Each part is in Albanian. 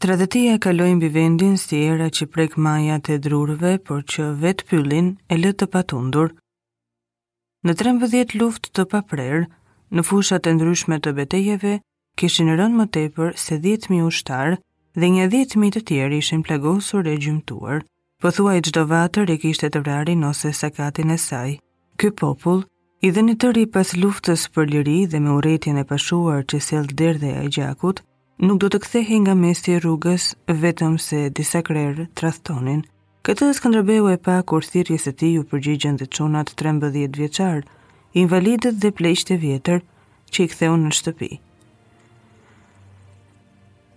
Tradhtia kaloi mbi vendin si era që prek majat e drurëve, por që vetë pyllin e lë të patundur. Në 13 vjet luftë të paprerë, në fushat e ndryshme të betejeve, kishin rënë më tepër se 10.000 ushtarë dhe nja 10.000 të tjerë ishin plagosur e gjymtuar. Pothuaj çdo vatër e kishte të vrarin ose sakatin e saj. Ky popull, i dhënë i tëri pas luftës për liri dhe me urrejtjen e pashuar që sjell derdhja e gjakut, nuk do të kthehej nga mesi i rrugës vetëm se disa krerë tradhtonin. Këtë Skënderbeu e pa kur thirrjes së tij iu përgjigjën dhe çunat 13-vjeçarë, invalidët dhe pleqtë e vjetër që i ktheu në shtëpi.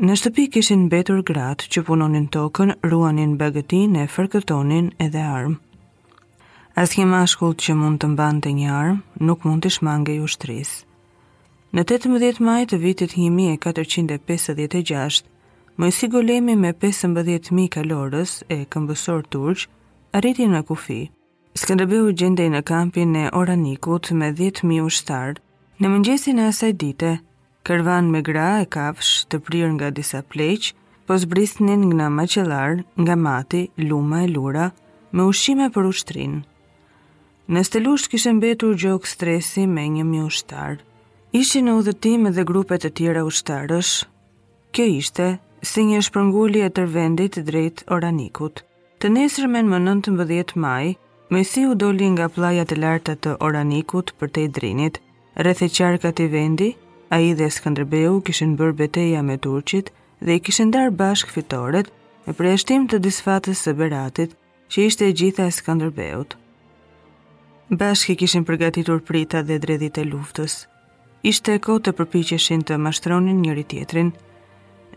Në shtëpi kishin mbetur gratë që punonin tokën, ruanin bagëtinë e farkëtonin edhe armë. Asnjë mashkull që mund të mbante një armë nuk mund t'i shmangej ushtrisë. Në 18 maj të vitit 1456, Moisi Golemi me 15.000 kalorës e këmbësorë turq arriti në kufi. Skënderbeu gjendej në kampin e Oranikut me 10.000 ushtarë. Në mëngjesin e asaj dite, karvanë me gra e kafshë të prirë nga disa pleq, po zbrisnin nga Maqellara, nga Mati, Luma e Lura, me ushqime për ushtrinë. Në Stelush kishte mbetur Gjok Stresi me një mijë ushtarë. Ishin në udhëtim edhe grupe të tjera ushtarësh, Kjo ishte si një shpërngulje e tërë vendit drejt Oranikut. Të nesërmen më 19 maj, Moisiu doli nga pllajat e larta të Oranikut përtej Drinit. Rreth e qark atij vendi, ai dhe Skënderbeu kishin bërë beteja me turqit dhe i kishin ndarë bashkë fitoret, me përjashtim të disfatës së Beratit, që ishte e gjitha e Skënderbeut. Bashkë kishin përgatitur pritat dhe dredhitë e luftës. Ishte e kotë të përpiqeshin të mashtronin njëri-tjetrin.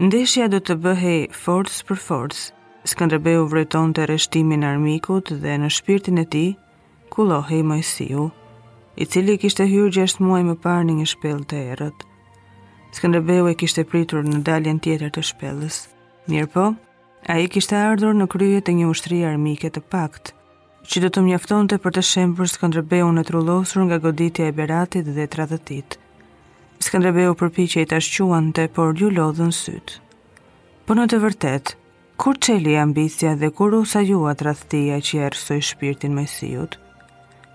Ndeshja do të bëhej forcë për forcë. Skënderbeu vrojtonte rreshtimin e armikut dhe në shpirtin e tij kullohej Moisiu, i cili kishte hyrë gjashtë muaj më parë në një shpellë të errët. Skënderbeu e kishte pritur në daljen tjetër të shpellës. Mirëpo, Ai kishte ardhur në krye të një ushtrie armike të paktë, që do të mjaftonte për të shembur Skënderbeun e trullosur nga goditja e Beratit dhe tradhtitë. Skënderbeu përpiqej ta shquante, por iu lodhën sytë. Po në të vërtetë, kur çeli ambicia dhe kur u sajua tradhtia që ia errësoi shpirtin Moisiut.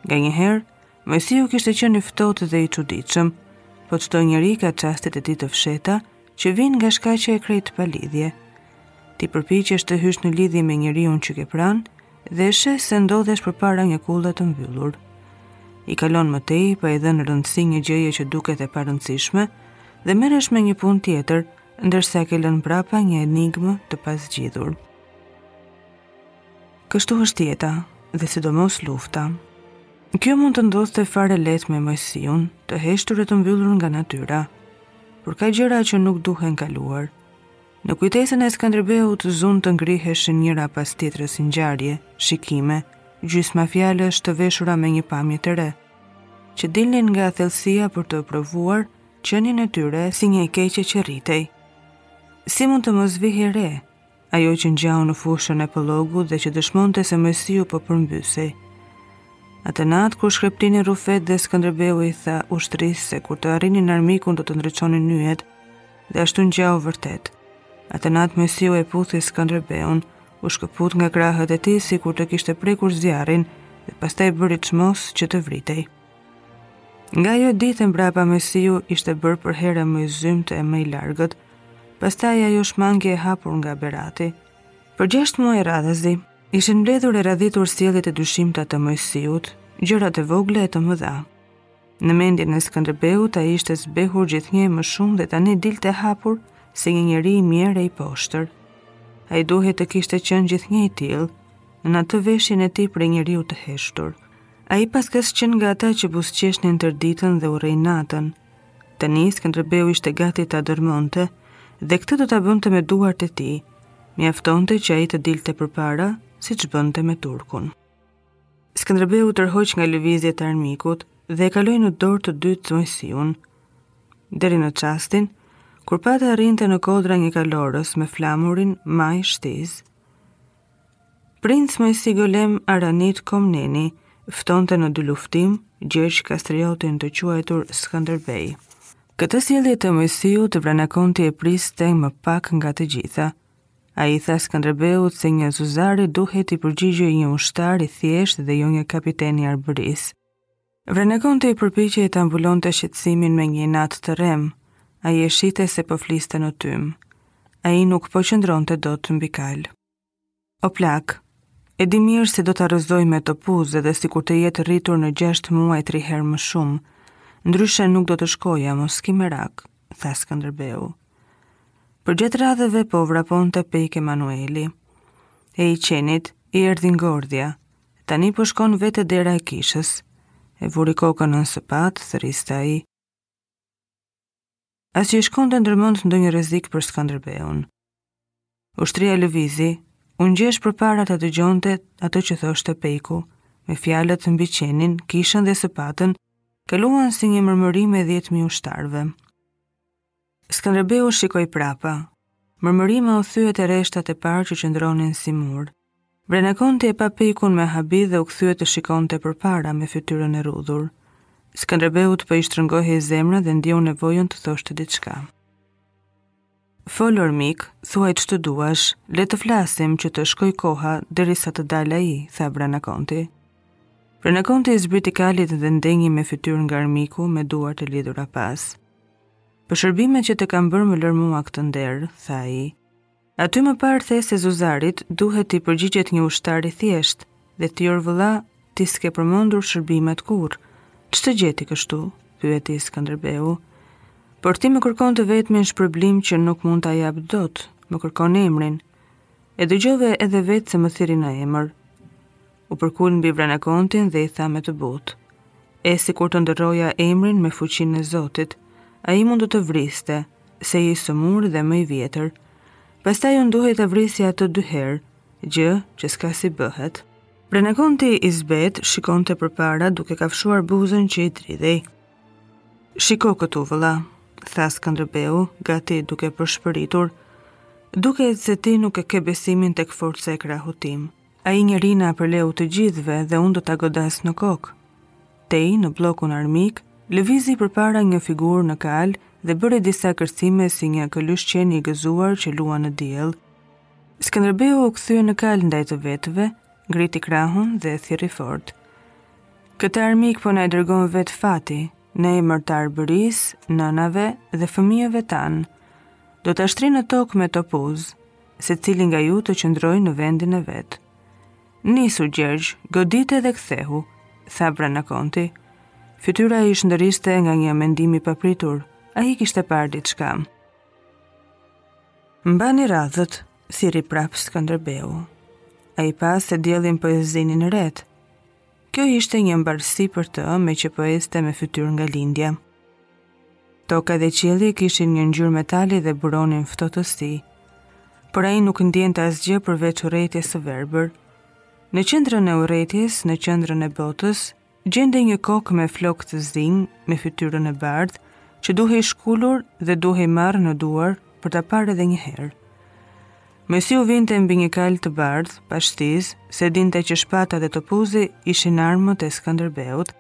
Nganjëherë, Moisiu kishte qenë i ftohtë dhe i çuditshëm, po çdo njeri ka çastet e tij të fshehta që vijnë nga shkaqe krejt pa lidhje. Ti përpiqesh të hysh në lidhje me njeriun që ke pranë dhe e sheh se ndodhesh përpara një kulle të mbyllur. I kalon më tej pa i dhënë rëndësi një gjëje që duket e parëndësishme dhe merresh me një punë tjetër, ndërsa ke lënë prapa një enigmë të pazgjidhur. Kështu është jeta dhe sidomos lufta. Kjo mund të ndodhte fare lehtë me Moisiun, të heshtur e të mbyllur nga natyra. Por ka gjëra që nuk duhen kaluar. Në kujtesën e Skënderbeut zunë të ngriheshin njëra pas tjetrës ngjarje, shikime, gjysma fjalësh të veshura me një pamje të re, që dilnin nga thellësia për të provuar qenien e tyre si një e keqe që rritej. Si mund të mos vihej re, ajo që ngjau në fushën e Pollogut dhe që dëshmonte se Moisiu po përmbysej. Atë natë kur shkreptinin rrufetë dhe Skënderbeu i tha ushtrisë se kur të arrinin armikun do të ndriçonin yjet dhe ashtu ngjau vërtet. Atë natë Moisiu e puthi Skënderbeun, u shkëput nga krahët e tij sikur të kishte prekur zjarrin dhe pastaj bëri çmos që të vritej. Nga ajo ditë e mbrapa Moisiu ishte bërë përherë e më i zymtë e më i largët, pastaj ajo shmangie e hapur nga Berati. Për gjashtë muaj radhazi, ishin mbledhur e radhitur sjelljet e dyshimta të Moisiut, gjërat e vogla e të mëdha. Në mendjen e Skënderbeut ai ishte zbehur gjithnjë më shumë dhe tani dilte hapur si një njeri i mjerë e i poshtër. Ai duhej të kishte qenë gjithnjë i tillë, në atë veshjen e tij prej njeriu të heshtur. Ai paskësh qenë nga ata që buzëqeshnin tërë ditën dhe urrenin natën. Tani Skënderbeu ishte gati ta dërrmonte dhe këtë do ta bënte me duart e tij, mjaftonte që ai të dilte përpara, siç bënte me turkun. Skënderbeu u tërhoq nga lëvizjet e armikut dhe e kaloi në dorë të dytë Moisiun, deri në çastin kur pa të arrinte në kodra një kalorës me flamurin majë shtize. Princ Moisi Golem Aranit Komneni ftonte në dyluftim Gjergj Kastriotin të quajtur Skënderbej. Këtë sjellje të Moisiut Vranakonti e priste më pak nga të gjitha. Ai i tha Skënderbeut se një zuzari duhej t'i përgjigjej një ushtar i thjeshtë dhe jo një kapiten i Arbërisë. Vranakonti përpiqej ta mbulonte shqetësimin me një inat të rremë. Ai e shihte se po fliste në tym. Ai nuk po qëndronte dot mbi kalë. O plak, e di mirë se do ta rrëzoj me topuz edhe sikur të jetë rritur në gjashtë muaj tri herë më shumë. Ndryshe nuk do të shkoja, mos ki merak, tha Skënderbeu. Përgjatë radhëve po vraponte Pejk Emanueli. E i qenit, i erdhi ngordhja, Tani po shkon vete te dera e kishës. E vuri kokën nën sëpat, thërriste ai. As që i shkonte ndërmend ndonjë rrezik për Skënderbeun. Ushtria lëvizi, u ngjesh përpara ta dëgjonte atë që thoshte Pejku, e fjalët mbi qenin, kishën dhe sëpatën, kaluan si një mërmërimë e 10000 ushtarëve. Skënderbeu shikoi prapa. Mërmërima u thye te rreshtat e parë që qëndronin si mur. Vranakonti e pa Pejkun me habi dhe u kthye të shikonte përpara me fytyrën e rrudhur. Skënderbeut po i shtrëngohej zemra dhe ndjeu nevojën të thoshte diçka. Fol, or mik, thuaj ç'të duash, le të flasim që të shkojë koha derisa të dalë ai, tha Vranakonti. Vranakonti i zbriti kalit dhe ndenji me fytyrë nga armiku me duart e lidhura pas. Për shërbimet që të kam bërë më lër mua këtë nder, tha ai. Aty më parë the se zuzarit duhet t'i përgjigjet një ushtar i thjeshtë, dhe ti, or vëlla, ti s'ke përmendur shërbimet kurrë. Ç'të gjeti kështu, pyeti Skënderbeu. Por ti më kërkon të vetmin shpërblim që nuk mund ta jap dot, më kërkon emrin. E dëgjove edhe vetë se më thirri në emër. U përkul mbi Vranakontin dhe i tha me të butë. E sikur të ndërroja emrin me fuqinë e Zotit, ai mund të të vriste, se je i sëmurë dhe më i vjetër. Pastaj unë duhej ta vrisja atë dy herë, gjë që s'ka si bëhet. Vranakonti i zbehtë shikonte përpara duke kafshuar buzën që i dridhej. Shiko këtu vëlla, tha Skënderbeu, gati duke pëshpëritur, duket se ti nuk e ke besimin tek forca e krahut tim. Ai njeri na përleu të gjithëve dhe unë do ta godas në kokë. Tej, në bllokun armik, lëvizi përpara një figurë në kalë dhe bëri disa kërcime si një këlysh qeni i gëzuar që luan në diell. Skënderbeu u kthye në kalë ndaj të vetëve, ngriti krahun dhe thirri fort. Këtë armik po na e dërgon vetë fati, në emër të Arbërisë, nënave dhe fëmijëve tanë. Do ta shtrij në tokë me topuz, secili nga ju të qëndrojë në vendin e vet. Nisu Gjergj, godite dhe kthehu, tha Vranakonti. Fytyra i shndërriste nga një mendim i papritur. Ai kishte parë diçka. Mbani radhët, thirri prapë Skënderbeu. Ai pa se diellin po e zinin retë. Kjo ishte një mbarësi për të meqë po vinte me fytyrë nga lindja. Toka dhe qielli kishin një ngjyrë metali dhe buronin ftohtësi. Por ai nuk ndjente asgjë përveç urrejtjes së verbër. Në qendrën e urrejtjes, në qendrën e botës, gjendej një kokë me flokë të zinj, me fytyrën e bardhë, që duhej shkulur dhe duhej marrë në duar për ta parë edhe një herë. Moisiu vinte mbi një kalë të bardhë, pa shtizë, se e dinte që shpata dhe topuzi ishin armët e Skënderbeut.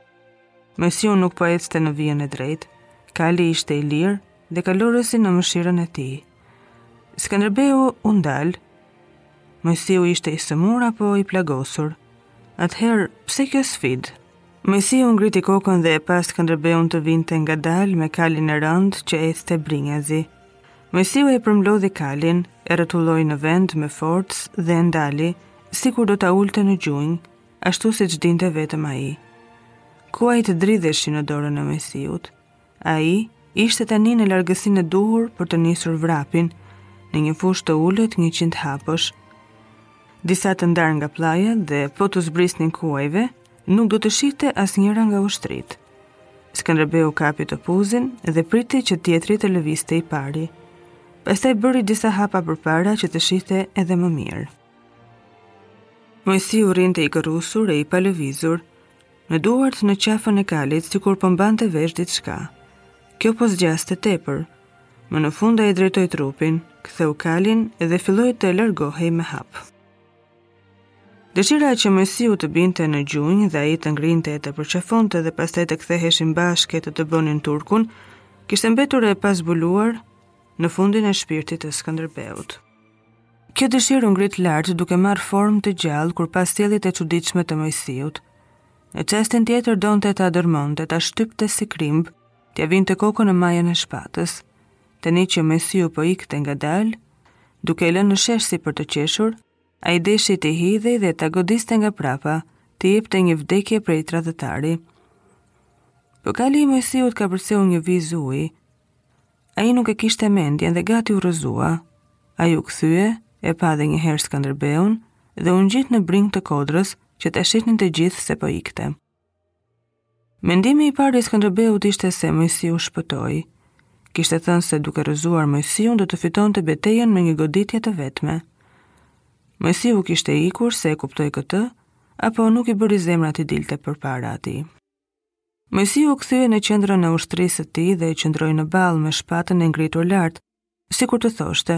Moisiu nuk po ecte në vijën e drejtë, kali ishte i lirë dhe kalorësi në mëshirën e tij. Skënderbeu u ndal. Moisiu ishte i sëmurë apo i plagosur? Atëherë, pse kjo sfidë? Moisiu ngriti kokën dhe e pa Skënderbeun të vinte ngadalë me kalin e rëndë që ecte brinjazi. Moisiu e përmblodhi kalin, e rrotulloi në vend me forcë dhe e ndali, sikur do ta ulte në gjunjë. ashtu siç dinte vetëm ai. Kuajt dridheshin në dorën e Moisiut, ai ishte tani në largësinë e duhur për të nisur vrapin, në një fushë të ulët njëqind hapësh. Disi të ndarë nga pllaja dhe po t'u zbrisnin kuajve, nuk do t'i shihte asnjëra nga ushtritë. Skënderbeu kapi topuzin dhe priti që tjetri të lëvizte i pari. Pastaj bëri disa hapa përpara që të shihte edhe më mirë. Moisiu rrinte i kërrusur e i palëvizur, me duart në qafën e kalit sikur po mbante vesh diçka. Kjo po zgjaste tepër, më në fund ai drejtoi trupin, ktheu kalin dhe filloi të largohej me hap. Dëshira që Moisiu të binte në gjunjë dhe ai ta ngrinte e ta përqafonte dhe pastaj të ktheheshin bashkë të dëbonin turkun, kishte mbetur e pazbuluar në fundin e shpirtit të Skënderbeut. Kjo dëshirë u ngrit lart duke marrë formë të gjallë kur pa sjelljet e çuditshme të Moisiut. Në çastin tjetër donte ta dërmonte, ta shtypte si krimb, t'ia vinte kokën në majën e shpatës. Tani që Moisiu po ikte ngadalë, duke e lënë në shesh si për të qeshur, ai deshi t'i hidhej dhe ta godiste nga prapa, t'i jepte një vdekje prej tradhëtari. Por kali i Moisiut kapërceu një vizë uji, ai nuk e kishte mendjen dhe gati u rrëzua. Ai u kthye, e pa dhe një herë Skënderbeun, dhe u ngjit në brinjë të kodrës që ta shihnin të gjithë se po ikte. Mendimi i parë i Skënderbeut ishte se Moisiu shpëtoi. Kishte thënë se duke rrëzuar Moisiun do të fitonte betejën me një goditje të vetme. Moisiu kishte ikur se e kuptoi këtë, apo nuk i bëri zemra t'i dilte përpara atij. Moisiu u kthye në qendrën e ushtrisë së tij dhe qëndroi në ballë me shpatën e ngritur lart, sikur të thoshte,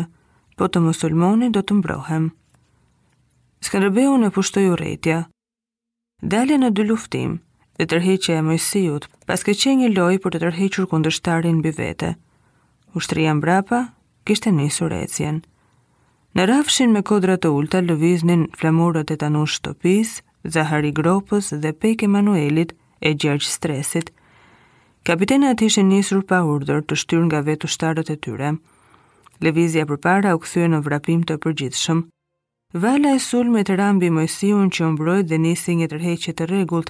po të më sulmoni do të mbrohem. Skënderbeun e pushtoi urrejtja. Dalja në dyluftim dhe tërheqja e Moisiut paske qenë një lojë për të tërhequr kundërshtarin mbi vete. Ushtria mbrapa kishte nisur ecjen. Në rrafshin me kodra të ulta lëviznin flamujt e Tanush Topisë, Zaharia Gropës dhe Pekë Emanuelit e Gjergj Stresit. Kapitenët ishin nisur pa urdhër të shtyrë nga vetë ushtarët e tyre. Lëvizja përpara u kthye në vrapim të përgjithshëm. Vala e sulmit ra mbi Moisiun që u mbrojt dhe nisi një tërheqje të rregullt,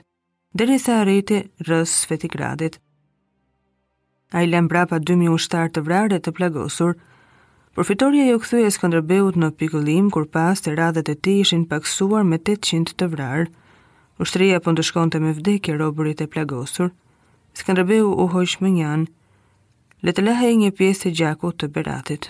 derisa arriti rrëzë Svetigradit. Ai la mbrapa 2.000 ushtarë të vrarë e të plagosur, por fitorja iu kthye Skënderbeut në pikëllim, kur pa se radhët e tij ishin pakësuar me 800 të vrarë. Ushtria po ndëshkonte me vdekje robërit e plagosur. Skënderbeu u hoq mënjanë, le të lahej një pjesë e gjakut të Beratit.